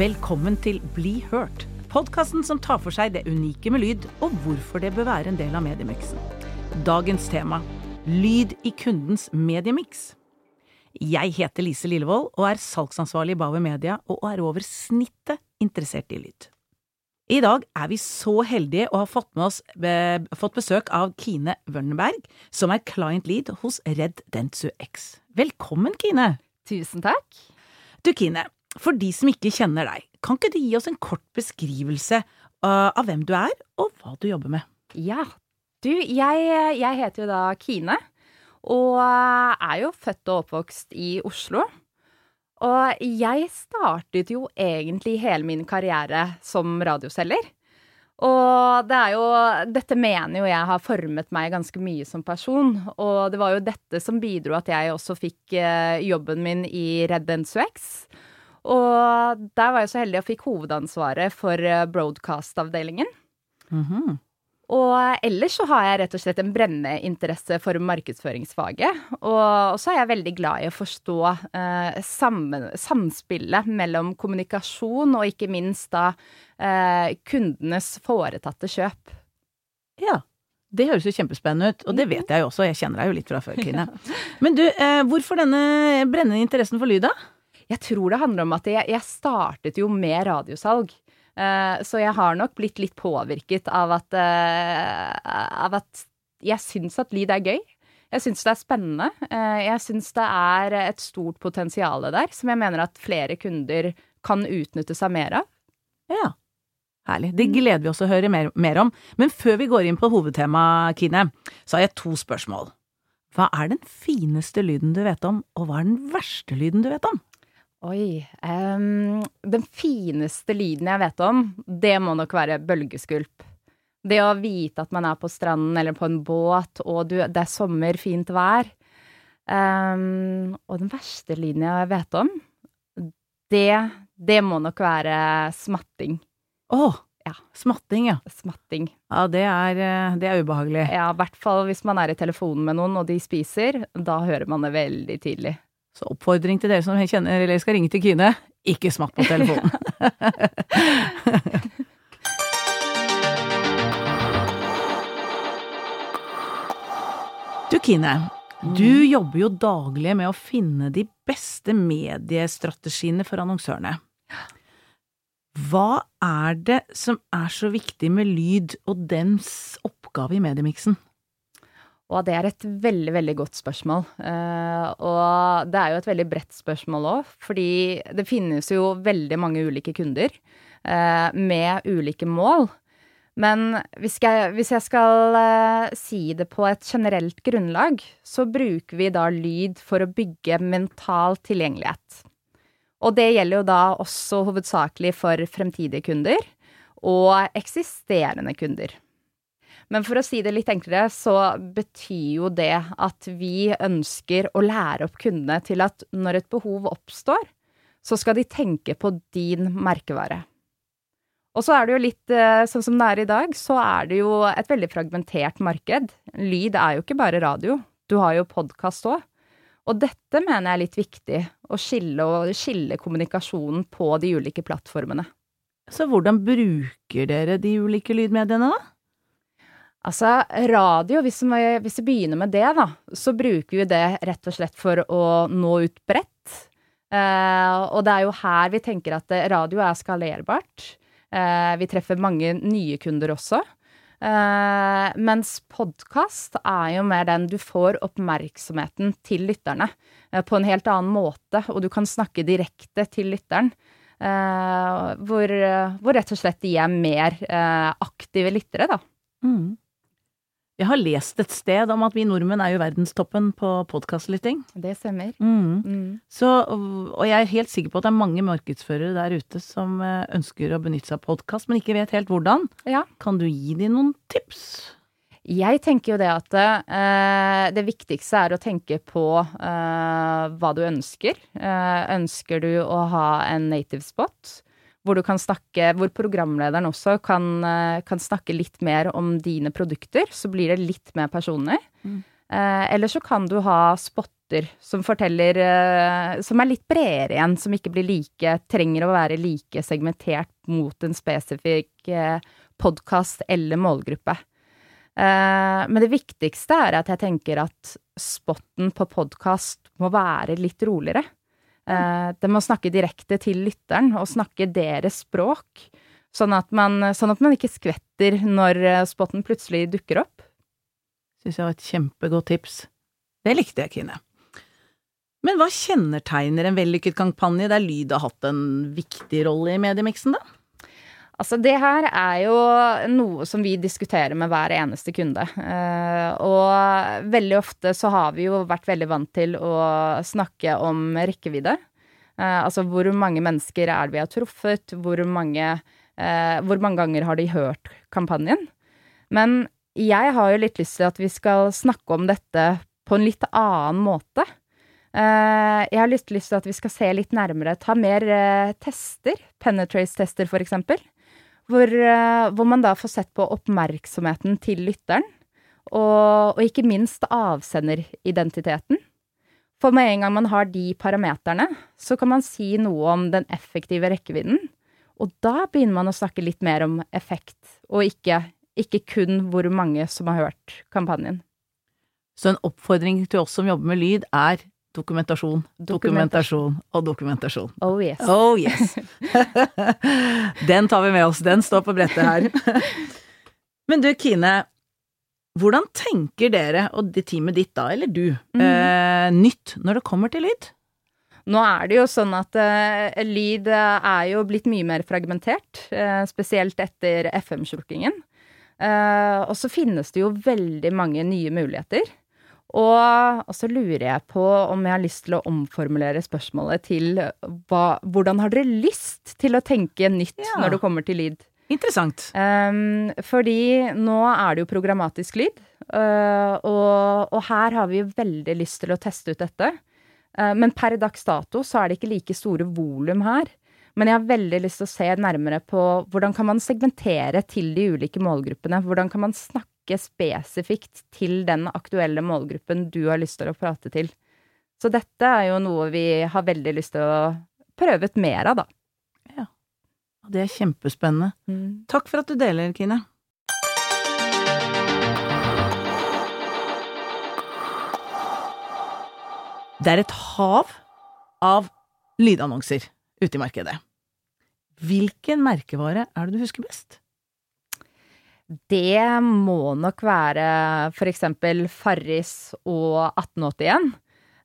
Velkommen til Bli hørt, podkasten som tar for seg det unike med lyd, og hvorfor det bør være en del av mediemiksen. Dagens tema lyd i kundens mediemiks. Jeg heter Lise Lillevold og er salgsansvarlig i Bauer Media, og er over snittet interessert i lyd. I dag er vi så heldige å ha fått oss be, fått besøk av Kine Wørnberg, som er client lead hos Red Dentsu X. Velkommen, Kine! Tusen takk. Du, Kine, for de som ikke kjenner deg, kan ikke du gi oss en kort beskrivelse uh, av hvem du er, og hva du jobber med? Ja, du, jeg, jeg heter jo da Kine, og er jo født og oppvokst i Oslo. Og jeg startet jo egentlig hele min karriere som radioselger. Og det er jo Dette mener jo jeg har formet meg ganske mye som person. Og det var jo dette som bidro at jeg også fikk eh, jobben min i Redd NSUX. Og der var jeg så heldig og fikk hovedansvaret for eh, broadcast-avdelingen. Mm -hmm. Og ellers så har jeg rett og slett en brennende interesse for markedsføringsfaget. Og så er jeg veldig glad i å forstå eh, sammen, samspillet mellom kommunikasjon og ikke minst da eh, kundenes foretatte kjøp. Ja. Det høres jo kjempespennende ut, og det vet jeg jo også, jeg kjenner deg jo litt fra før, Kine. Men du, eh, hvorfor denne brennende interessen for lyd, da? Jeg tror det handler om at jeg, jeg startet jo med radiosalg. Eh, så jeg har nok blitt litt påvirket av at, eh, av at jeg syns at lyd er gøy. Jeg syns det er spennende. Eh, jeg syns det er et stort potensial der, som jeg mener at flere kunder kan utnytte seg mer av. Ja. Herlig. Det gleder vi oss å høre mer, mer om. Men før vi går inn på hovedtemaet, Kine, så har jeg to spørsmål. Hva er den fineste lyden du vet om, og hva er den verste lyden du vet om? Oi um, Den fineste lyden jeg vet om, det må nok være bølgeskvulp. Det å vite at man er på stranden eller på en båt, og du, det er sommer, fint vær. Um, og den verste lyden jeg vet om, det, det må nok være smatting. Å! Oh, ja. Smatting, ja. Smatting. Ja, det er, det er ubehagelig. Ja, i hvert fall hvis man er i telefonen med noen og de spiser. Da hører man det veldig tydelig. Så oppfordring til dere som kjenner eller skal ringe til Kine, ikke smatt på telefonen. du Kine, du jobber jo daglig med å finne de beste mediestrategiene for annonsørene. Hva er det som er så viktig med lyd og dens oppgave i mediemiksen? Og det er et veldig, veldig godt spørsmål. Uh, og det er jo et veldig bredt spørsmål òg, fordi det finnes jo veldig mange ulike kunder uh, med ulike mål. Men hvis jeg, hvis jeg skal uh, si det på et generelt grunnlag, så bruker vi da lyd for å bygge mental tilgjengelighet. Og det gjelder jo da også hovedsakelig for fremtidige kunder og eksisterende kunder. Men for å si det litt enklere, så betyr jo det at vi ønsker å lære opp kundene til at når et behov oppstår, så skal de tenke på din merkevare. Og så er det jo litt eh, sånn som det er i dag, så er det jo et veldig fragmentert marked. Lyd er jo ikke bare radio, du har jo podkast òg. Og dette mener jeg er litt viktig, å skille, å skille kommunikasjonen på de ulike plattformene. Så hvordan bruker dere de ulike lydmediene, da? Altså, radio, hvis vi, hvis vi, begynner med det, da, så bruker vi det rett og slett for å nå ut bredt. Eh, og det er jo her vi tenker at radio er skalerbart. Eh, vi treffer mange nye kunder også. Eh, mens podkast er jo mer den du får oppmerksomheten til lytterne eh, på en helt annen måte, og du kan snakke direkte til lytteren. Eh, hvor, hvor, rett og slett de er mer eh, aktive lyttere, da. Mm. Jeg har lest et sted om at vi nordmenn er jo verdenstoppen på podkastlytting. Det stemmer. Mm. Mm. Så, og jeg er helt sikker på at det er mange markedsførere der ute som eh, ønsker å benytte seg av podkast, men ikke vet helt hvordan. Ja. Kan du gi dem noen tips? Jeg tenker jo det at eh, det viktigste er å tenke på eh, hva du ønsker. Eh, ønsker du å ha en native spot? Hvor du kan snakke Hvor programlederen også kan, eh, kan, snakke litt mer om dine produkter. Så blir det litt mer personlig. Mm. Eh, eller så kan du ha spotter spotter som forteller eh, Som er litt bredere igjen, som ikke blir like Trenger å være like segmentert mot en spesifikk eh, podkast eller målgruppe. Eh, men det viktigste er at jeg tenker at spotten på podkast må være litt roligere. Eh, med må snakke direkte til lytteren, og snakke deres språk. Sånn at man, sånn at man ikke skvetter når eh, spotten plutselig dukker opp. Syns jeg var et kjempegodt tips. Det likte jeg, Kine. Men hva kjennetegner en vellykket kampanje der lyd har hatt en viktig rolle i mediemiksen, da? Altså, det her er jo noe som vi diskuterer med hver eneste kunde. Uh, og veldig ofte så har vi jo vært veldig vant til å snakke om rekkevidde. Uh, altså hvor mange mennesker er det vi har truffet, hvor mange, uh, hvor mange ganger har de hørt kampanjen? Men jeg har jo litt lyst til at vi skal snakke om dette på en litt annen måte. Jeg har lyst, lyst, til at vi skal se litt nærmere, ta mer tester, penetrace-tester eksempel, hvor, uh, hvor, man da får sett på oppmerksomheten til lytteren, og, og ikke minst avsenderidentiteten. For med en gang man har de parameterne, så kan man si noe om den effektive rekkevidden, og da begynner man å snakke litt mer om effekt, og ikke ikke kun hvor mange som har hørt kampanjen. Så en oppfordring til oss som jobber med lyd, er dokumentasjon, dokumentasjon og dokumentasjon. Oh yes. Oh yes. den tar vi med oss, den står på brettet her. Men du Kine, hvordan tenker dere og det teamet ditt da, eller du, mm. eh, nytt når det kommer til lyd? Nå er det jo sånn at uh, lyd er jo blitt mye mer fragmentert, uh, spesielt etter FM-slukkingen. Uh, og så finnes det jo veldig mange nye muligheter. Og, og, så lurer jeg på om jeg har lyst til å omformulere spørsmålet til hva, hvordan har dere lyst til å tenke nytt ja. når det kommer til lyd? Interessant. Um, fordi nå er det jo programmatisk lyd, uh, og, og, her har vi veldig lyst til å teste ut dette. Uh, men per dags dato så er det ikke like store volum her. Men jeg har veldig lyst til å se nærmere på hvordan kan man segmentere til de ulike målgruppene. Hvordan kan man snakke spesifikt til den aktuelle målgruppen du har lyst til å prate til. Så dette er jo noe vi har veldig lyst til å prøve ut mer av, da. Ja. Det er kjempespennende. Mm. Takk for at du deler, Kine. Det er et hav av lydannonser ute i markedet. Hvilken merkevare er det du husker best? Det må nok være eksempel Farris og 1881.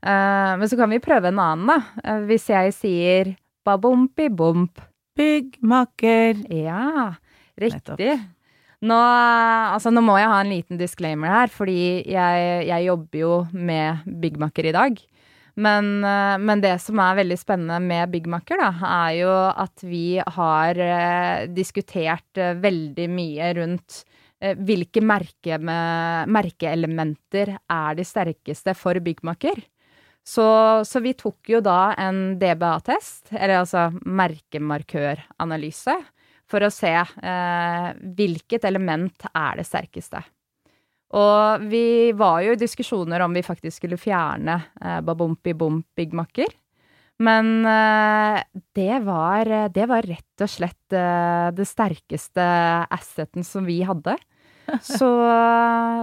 Uh, men så kan vi prøve en annen, da. Uh, hvis jeg sier babompi-bomp. Byggmaker. Ja, riktig. Nå, altså, nå må jeg ha en liten disclaimer her, fordi jeg, jeg jobber jo med byggmaker i dag. Men, eh, men, det som er veldig spennende med Byggmakker, er jo at vi har eh, diskutert eh, veldig mye rundt hvilke merke med, merkeelementer er de sterkeste for byggmakker. Så, så, vi tok jo da en DBA-test, eller altså merkemarkøranalyse, for å se eh, hvilket element er det sterkeste. Og vi var jo i diskusjoner om vi faktisk skulle fjerne eh, Babompi Bomp Byggmakker. Men eh, det, var, det var rett og slett eh, det sterkeste asseten som vi hadde. Så,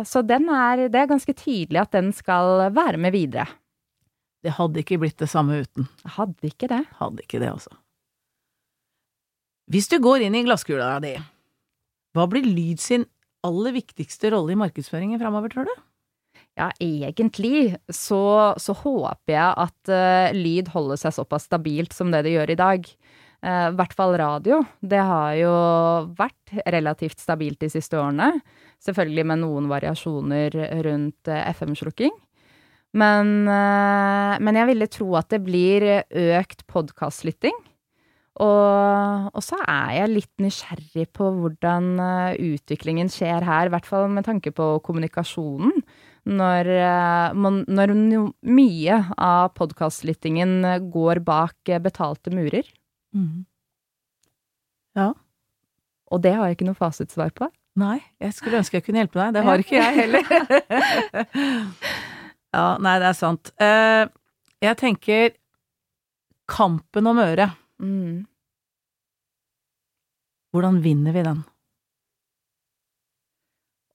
så den er, det er ganske tydelig at den skal være med videre. Det hadde ikke blitt det samme uten. Hadde ikke det. Hadde ikke det, altså. Hvis du går inn i glasskula di, hva blir lyd sin aller viktigste rolle i markedsføringen framover, tror du? Ja, egentlig så, så håper jeg at uh, lyd holder seg såpass stabilt som det det gjør i dag. Uh, I hvert fall radio. Det har jo vært relativt stabilt de siste årene. Selvfølgelig med noen variasjoner rundt uh, FM-slukking. Men, men, jeg ville tro at det blir økt podkastlytting. Og, og, så er jeg litt nysgjerrig på hvordan uh, utviklingen skjer her, i hvert fall med tanke på kommunikasjonen. Når, uh, når mye av podkastlyttingen går bak uh, betalte murer. Mm. Ja. Og det har jeg ikke noe fasitsvar på. Nei, jeg skulle ønske jeg kunne hjelpe deg. Det har ikke jeg heller. Ja, nei, det er sant. Eh, jeg tenker kampen om øret. Mm. Hvordan vinner vi den?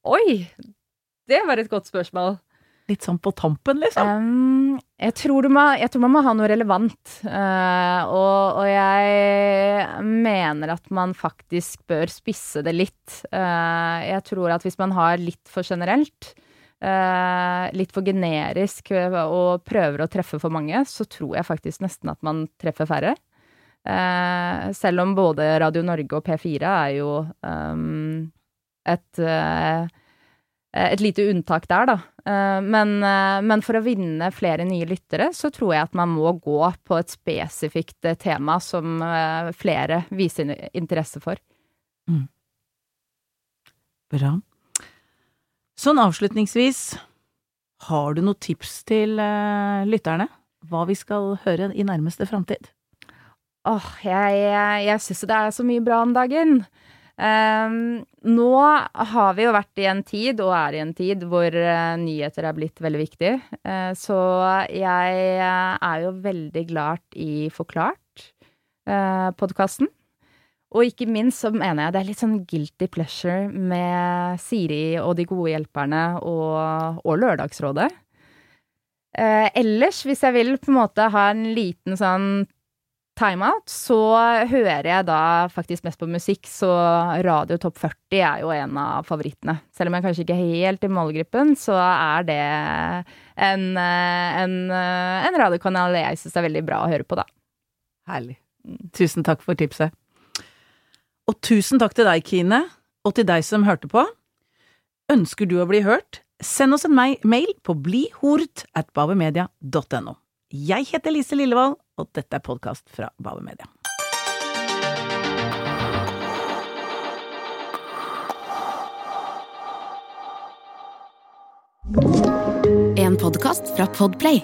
Oi! Det var et godt spørsmål. Litt sånn på tampen, liksom? Um, jeg, tror må, jeg, tror man må ha noe relevant. Uh, og, og, jeg mener at man faktisk bør spisse det litt. Uh, jeg tror at hvis man har litt for generelt, uh, litt for generisk og prøver å treffe for mange, så tror jeg faktisk nesten at man treffer færre. Selv om både Radio Norge og P4 er jo um, et Eh, et lite unntak der, da. Eh, men, eh, men, for å vinne flere nye lyttere, så tror jeg at man må gå på et spesifikt tema som flere viser interesse for. Mm. Bra. Sånn avslutningsvis, har du noen tips til lytterne? Hva vi skal høre i nærmeste framtid? Åh, jeg, jeg, jeg syns det er så mye bra om dagen. Um, nå har vi jo vært i en tid, og er i en tid, hvor uh, nyheter er blitt veldig viktig. Uh, så jeg uh, er jo veldig glad i Forklart, uh, podkasten. Og ikke minst så mener jeg det er litt sånn guilty pleasure med Siri og De gode hjelperne og, og Lørdagsrådet. ellers, hvis jeg vil på en måte ha en liten sånn timeout, så hører jeg da faktisk mest på musikk, så Radio Topp 40 er jo en av favorittene. Selv om jeg kanskje ikke er helt i målgruppen, så er det en, en, en radiokanal jeg syns er veldig bra å høre på, da. Herlig. Tusen takk for tipset. Og tusen takk til deg, Kine, og til deg som hørte på. Ønsker du å bli hørt? Send oss en mail på blihort at babemedia.no. Jeg heter Lise Lillevold, og dette er podkast fra Bave Media. En podkast fra Podplay